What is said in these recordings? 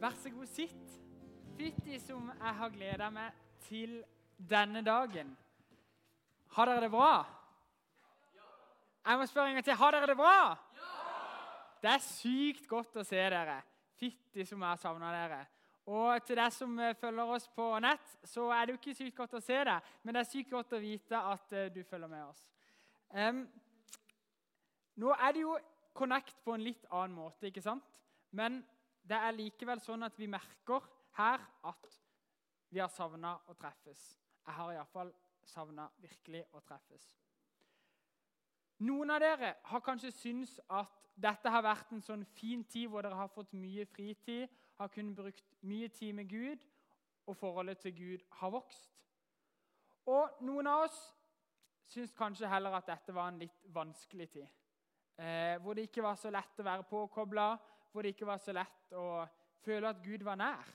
Vær så god, sitt. Fytti som jeg har gleda meg til denne dagen. Har dere det bra? Jeg må spørre en gang til. Har dere det bra? Det er sykt godt å se dere. Fytti som jeg har savna dere. Og til deg som eh, følger oss på nett, så er det jo ikke sykt godt å se deg, men det er sykt godt å vite at eh, du følger med oss. Um, nå er det jo Connect på en litt annen måte, ikke sant? Men det er likevel sånn at vi merker her at vi har savna å treffes. Jeg har iallfall savna virkelig å treffes. Noen av dere har kanskje syntes at dette har vært en sånn fin tid hvor dere har fått mye fritid, har kunnet brukt mye tid med Gud, og forholdet til Gud har vokst. Og noen av oss syns kanskje heller at dette var en litt vanskelig tid. Eh, hvor det ikke var så lett å være påkobla, hvor det ikke var så lett å føle at Gud var nær.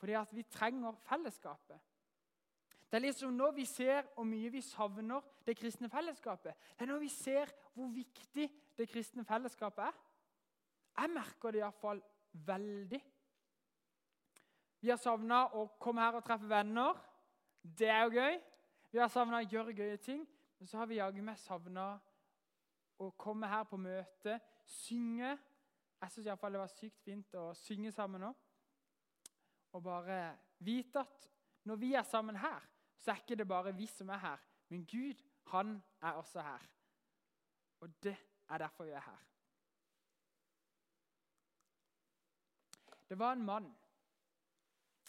Fordi at vi trenger fellesskapet. Det er liksom når vi ser hvor mye vi savner det kristne fellesskapet. Det er når vi ser hvor viktig det kristne fellesskapet er. Jeg merker det iallfall veldig. Vi har savna å komme her og treffe venner. Det er jo gøy. Vi har savna å gjøre gøye ting. Men så har vi jaggu meg savna å komme her på møte, synge. Jeg syns det var sykt fint å synge sammen nå. Og bare vite at når vi er sammen her, så er ikke det bare vi som er her. Men Gud, han er også her. Og det er derfor vi er her. Det var en mann.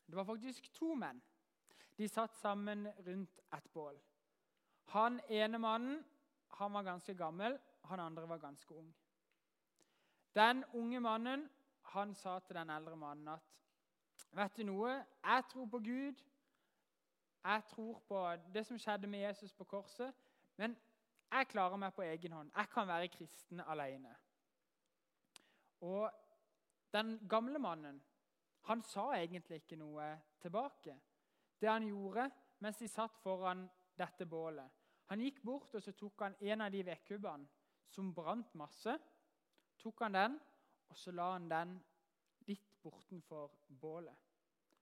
Det var faktisk to menn. De satt sammen rundt et bål. Han ene mannen han var ganske gammel, han andre var ganske ung. Den unge mannen han sa til den eldre mannen at Vet du noe? Jeg tror på Gud. Jeg tror på det som skjedde med Jesus på korset. Men jeg klarer meg på egen hånd. Jeg kan være kristen alene. Og den gamle mannen han sa egentlig ikke noe tilbake. Det han gjorde mens de satt foran dette bålet Han gikk bort og så tok han en av de vedkubbene som brant masse. Tok han den, og så la han den litt bortenfor bålet.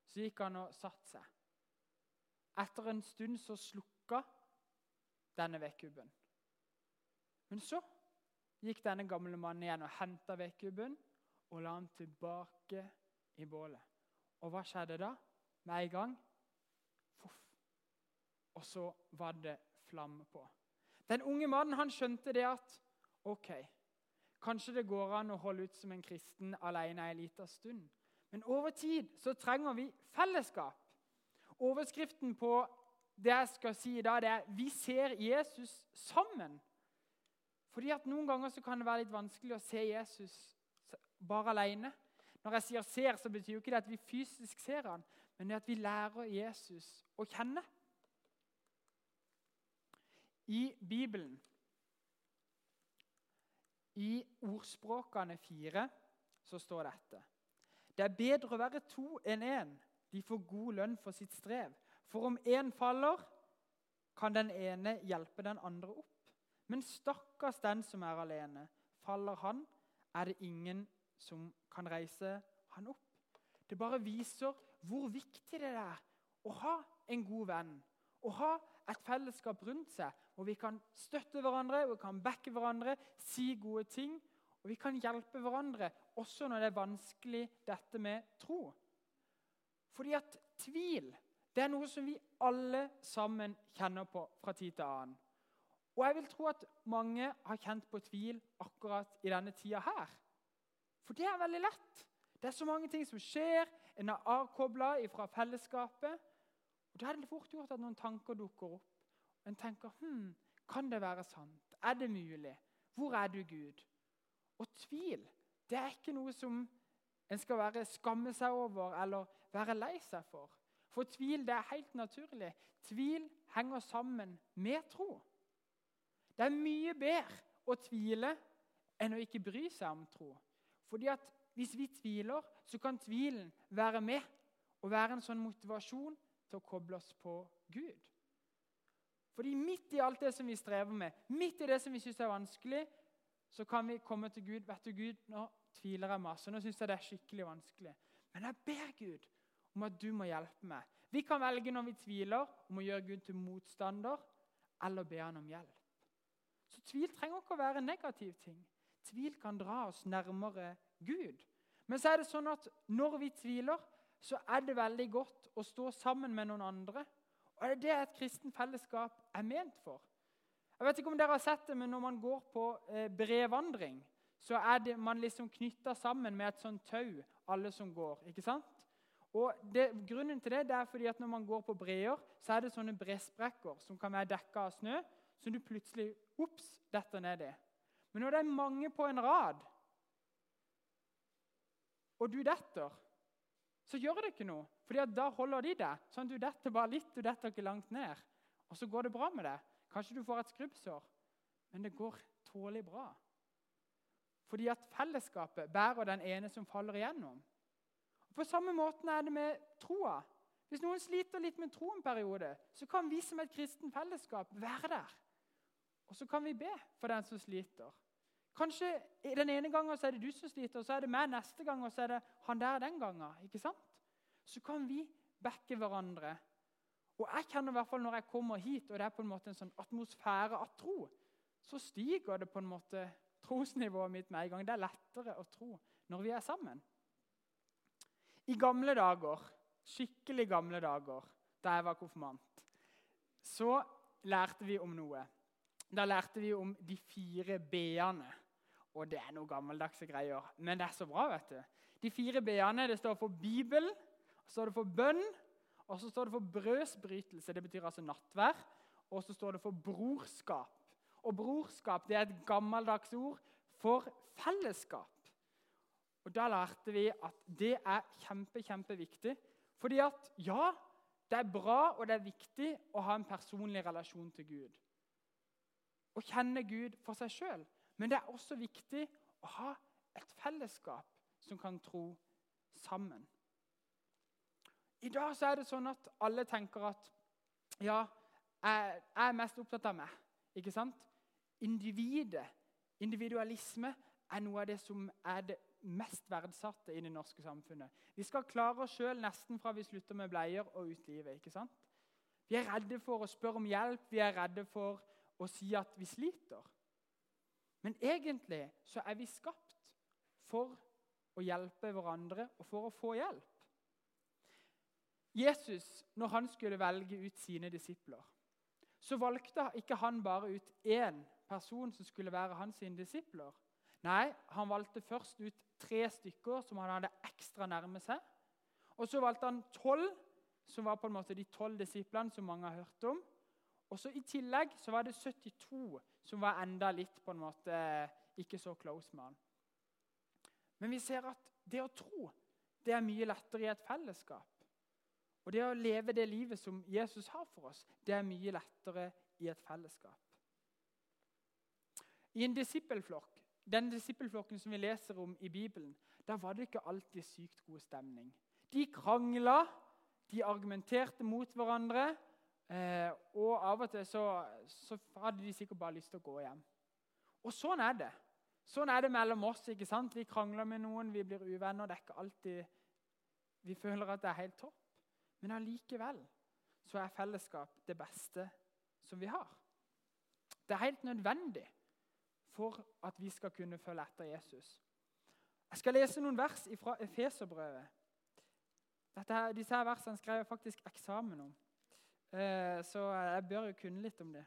Så gikk han og satte seg. Etter en stund så slukka denne vedkubben. Men så gikk denne gamle mannen igjen og henta vedkubben og la den tilbake i bålet. Og hva skjedde da? Med en gang Voff. Og så var det flamme på. Den unge mannen han skjønte det at ok, kanskje det går an å holde ut som en kristen alene en liten stund. Men over tid så trenger vi fellesskap. Overskriften på det jeg skal si i dag, det er 'Vi ser Jesus sammen'. Fordi at Noen ganger så kan det være litt vanskelig å se Jesus bare alene. Når jeg sier 'ser', så betyr jo ikke det at vi fysisk ser han, men det at vi lærer Jesus å kjenne. I Bibelen, i ordspråkene fire, så står dette. Det er bedre å være to enn én. En. De får god lønn for sitt strev. For om én faller, kan den ene hjelpe den andre opp. Men stakkars den som er alene. Faller han, er det ingen som kan reise han opp. Det bare viser hvor viktig det er å ha en god venn. Å ha et fellesskap rundt seg hvor vi kan støtte hverandre, hvor vi kan backe hverandre, si gode ting. Og vi kan hjelpe hverandre også når det er vanskelig, dette med tro. Fordi at tvil det er noe som vi alle sammen kjenner på fra tid til annen. Og jeg vil tro at mange har kjent på tvil akkurat i denne tida her. For det er veldig lett. Det er så mange ting som skjer. En er avkobla fra fellesskapet. Og Da er det fort gjort at noen tanker dukker opp. En tenker hm, Kan det være sant? Er det mulig? Hvor er du, Gud? Og tvil det er ikke noe som en skal være skamme seg over eller være lei seg for. For tvil det er helt naturlig. Tvil henger sammen med tro. Det er mye bedre å tvile enn å ikke bry seg om tro. Fordi at Hvis vi tviler, så kan tvilen være med og være en sånn motivasjon til å koble oss på Gud. Fordi midt i alt det som vi strever med, midt i det som vi syns er vanskelig, så kan vi komme til Gud. Vet du, Gud, nå tviler jeg masse. Nå syns jeg det er skikkelig vanskelig. Men jeg ber Gud om at du må hjelpe meg. Vi kan velge når vi tviler, om å gjøre Gud til motstander eller be han om hjelp. Så tvil trenger ikke å være en negativ ting. Tvil kan dra oss nærmere Gud. Men så er det sånn at når vi tviler, så er det veldig godt å stå sammen med noen andre. Og det er det et kristen fellesskap er ment for. Jeg vet ikke om dere har sett det, men Når man går på eh, brevandring, så er det, man liksom knytta sammen med et sånt tau, alle som går. ikke sant? Og det, Grunnen til det, det er fordi at når man går på breer, så er det sånne bresprekker som kan være dekka av snø, som du plutselig ups, detter ned i. Men når det er mange på en rad, og du detter, så gjør det ikke noe. Fordi da holder de deg. sånn at Du detter bare litt, du detter ikke langt ned. Og så går det bra med det. Kanskje du får et skrubbsår, men det går tålelig bra. Fordi at fellesskapet bærer den ene som faller igjennom. Og på samme måten er det med troa. Hvis noen sliter litt med troen en periode, så kan vi som et kristen fellesskap være der. Og så kan vi be for den som sliter. Kanskje Den ene gangen så er det du som sliter, og så er det meg neste gang, og så er det han der den gangen. ikke sant? Så kan vi backe hverandre. Og jeg kjenner i hvert fall Når jeg kommer hit, og det er på en måte en sånn atmosfære av tro, så stiger det på en måte trosnivået mitt med en gang. Det er lettere å tro når vi er sammen. I gamle dager, skikkelig gamle dager, da jeg var konfirmant, så lærte vi om noe. Da lærte vi om de fire b-ene. Og det er noen gammeldagse greier, men det er så bra. vet du. De fire b-ene det står for Bibel, så står det for bønn, og så står det for brødsbrytelse. Det betyr altså nattvær. Og så står det for brorskap. Og brorskap det er et gammeldags ord for fellesskap. Og Da lærte vi at det er kjempe, kjempeviktig. Fordi at ja, det er bra og det er viktig å ha en personlig relasjon til Gud. Å kjenne Gud for seg sjøl. Men det er også viktig å ha et fellesskap som kan tro sammen. I dag er det sånn at alle tenker at ja, jeg, er mest opptatt av meg. Ikke sant? Individet, individualisme, er noe av det som er det mest verdsatte i det norske samfunnet. Vi skal klare oss sjøl nesten fra vi slutter med bleier og ut livet. ikke sant? Vi er redde for å spørre om hjelp, vi er redde for å si at vi sliter. Men egentlig så er vi skapt for å hjelpe hverandre og for å få hjelp. Jesus, når han skulle velge ut sine disipler, så valgte ikke han bare ut én person som skulle være hans disipler. Nei, han valgte først ut tre stykker som han hadde ekstra nærme seg. Og så valgte han tolv, som var på en måte de tolv disiplene som mange har hørt om. Og så I tillegg så var det 72 som var enda litt på en måte ikke så close med han. Men vi ser at det å tro det er mye lettere i et fellesskap. Og det å leve det livet som Jesus har for oss, det er mye lettere i et fellesskap. I en disippelflokk den disippelflokken som vi leser om i Bibelen, der var det ikke alltid sykt god stemning. De krangla, de argumenterte mot hverandre. Eh, og av og til så, så, hadde de sikkert bare lyst til å gå hjem. Og sånn er det. Sånn er det mellom oss. ikke sant? Vi krangler med noen, vi blir uvenner. Det er ikke alltid vi føler at det er helt topp. Men allikevel så er fellesskap det beste som vi har. Det er helt nødvendig for at vi skal kunne følge etter Jesus. Jeg skal lese noen vers fra Efeserbrevet. Disse her versene skrev jeg faktisk eksamen om, så jeg bør jo kunne litt om det.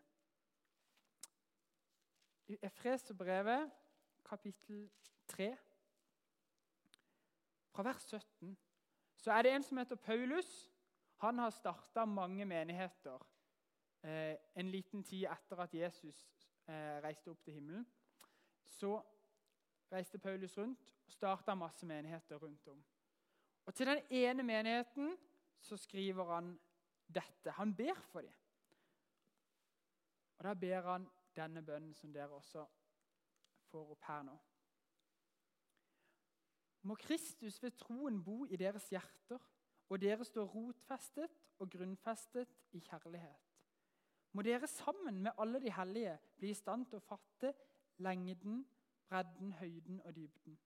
I Efeserbrevet, kapittel 3, fra vers 17, så er det en som heter Paulus. Han har starta mange menigheter eh, en liten tid etter at Jesus eh, reiste opp til himmelen så reiste Paulus rundt og starta masse menigheter rundt om. Og Til den ene menigheten så skriver han dette. Han ber for dem. Og Da ber han denne bønnen som dere også får opp her nå. Må Kristus ved troen bo i deres hjerter, og dere står rotfestet og grunnfestet i kjærlighet. Må dere sammen med alle de hellige bli i stand til å fatte lengden, bredden, høyden og dybden.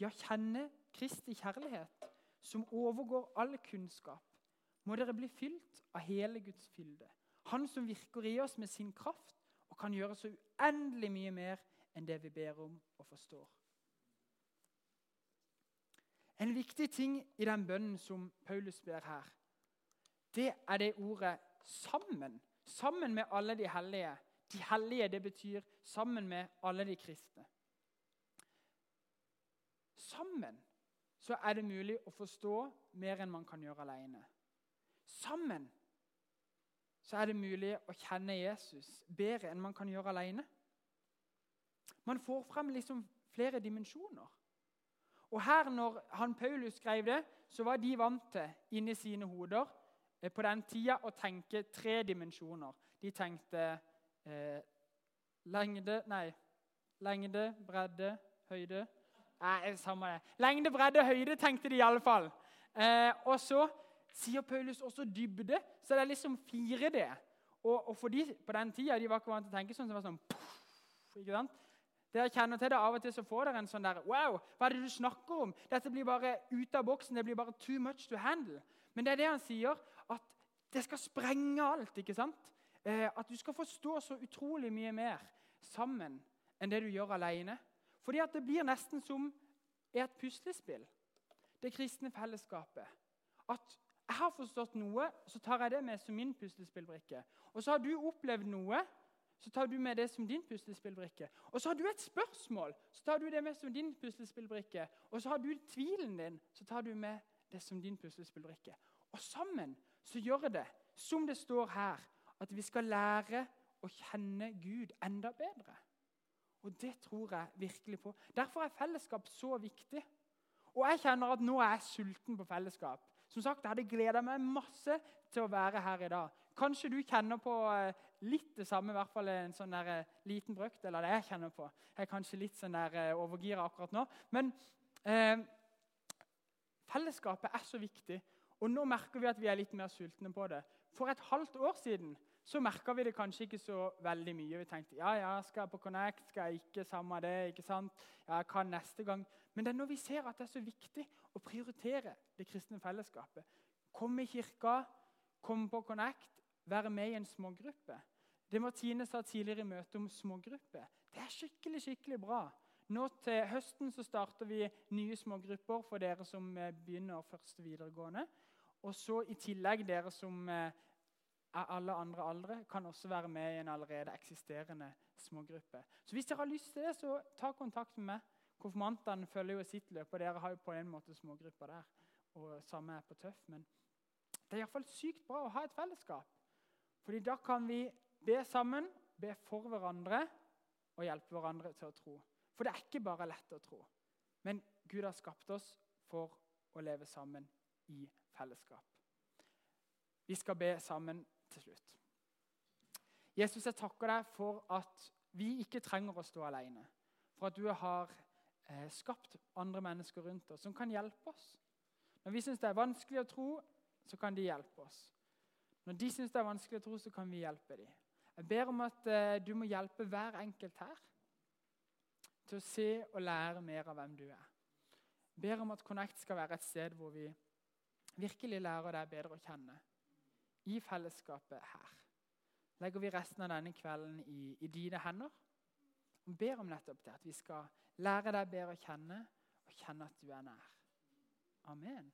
ja, kjenne Kristi kjærlighet, som overgår all kunnskap, må dere bli fylt av hele Guds fylde. Han som virker i oss med sin kraft og kan gjøre så uendelig mye mer enn det vi ber om og forstår. En viktig ting i den bønnen som Paulus ber her, det er det ordet 'sammen'. Sammen med alle de hellige. De hellige det betyr sammen med alle de kristne. Sammen så er det mulig å forstå mer enn man kan gjøre alene. Sammen så er det mulig å kjenne Jesus bedre enn man kan gjøre alene. Man får frem liksom flere dimensjoner. Og her, når han Paulus skrev det, så var de vant til inni sine hoder eh, på den tida å tenke tre dimensjoner. De tenkte eh, lengde Nei. Lengde, bredde, høyde. Nei, samme det. Lengde, bredde, høyde tenkte de i alle fall. Eh, og så sier Paulus også dybde, så det er liksom 4D. Og, og for de på den tida de var ikke vant til å tenke sånn, så det var sånn puff, ikke sant? Dere kjenner til det Av og til så får dere en sånn der Wow, hva er det du snakker om? Dette blir bare ut av boksen. Det blir bare too much to handle. Men det er det han sier, at det skal sprenge alt. ikke sant? Eh, at du skal forstå så utrolig mye mer sammen enn det du gjør alene. Fordi at det blir nesten som et puslespill, det kristne fellesskapet. At jeg har forstått noe, så tar jeg det med som min puslespillbrikke. Og så har du opplevd noe, så tar du med det som din puslespillbrikke. Og så har du et spørsmål, så tar du det med som din puslespillbrikke. Og så har du tvilen din, så tar du med det som din puslespillbrikke. Og sammen så gjør det, som det står her, at vi skal lære å kjenne Gud enda bedre. Og det tror jeg virkelig på. Derfor er fellesskap så viktig. Og jeg kjenner at nå er jeg sulten på fellesskap. Som sagt, Jeg hadde gleda meg masse til å være her i dag. Kanskje du kjenner på eh, litt det samme, i hvert fall en sånn der, eh, liten brøkdel av det jeg kjenner på. Jeg er kanskje litt sånn der eh, overgira akkurat nå. Men eh, fellesskapet er så viktig, og nå merker vi at vi er litt mer sultne på det. For et halvt år siden så merka vi det kanskje ikke så veldig mye. Vi tenkte ja, ja, skal jeg på Connect, skal jeg ikke, samme det, ikke sant? Ja, jeg kan neste gang. Men det er når vi ser at det er så viktig å prioritere det kristne fellesskapet. Komme i kirka, komme på Connect, være med i en smågruppe. Det Martine sa tidligere i møtet om smågrupper, det er skikkelig skikkelig bra. Nå Til høsten så starter vi nye smågrupper for dere som eh, begynner første videregående. Og så I tillegg dere som er alle andre aldre, kan også være med i en allerede eksisterende smågruppe. Så Hvis dere har lyst til det, så ta kontakt med meg. Konfirmantene følger jo sitt løp, og dere har jo på en måte smågrupper der. Og samme er på Tøff. Men det er iallfall sykt bra å ha et fellesskap. Fordi da kan vi be sammen, be for hverandre og hjelpe hverandre til å tro. For det er ikke bare lett å tro. Men Gud har skapt oss for å leve sammen i fellesskap. Vi skal be sammen til slutt. Jesus, jeg takker deg for at vi ikke trenger å stå alene. For at du har eh, skapt andre mennesker rundt oss som kan hjelpe oss. Når vi syns det er vanskelig å tro, så kan de hjelpe oss. Når de syns det er vanskelig å tro, så kan vi hjelpe dem. Jeg ber om at eh, du må hjelpe hver enkelt her til å se og lære mer av hvem du er. Jeg ber om at Connect skal være et sted hvor vi virkelig lærer deg bedre å kjenne. I fellesskapet her legger vi resten av denne kvelden i, i dine hender. Og ber om nettopp det, at vi skal lære deg bedre å kjenne og kjenne at du er nær. Amen.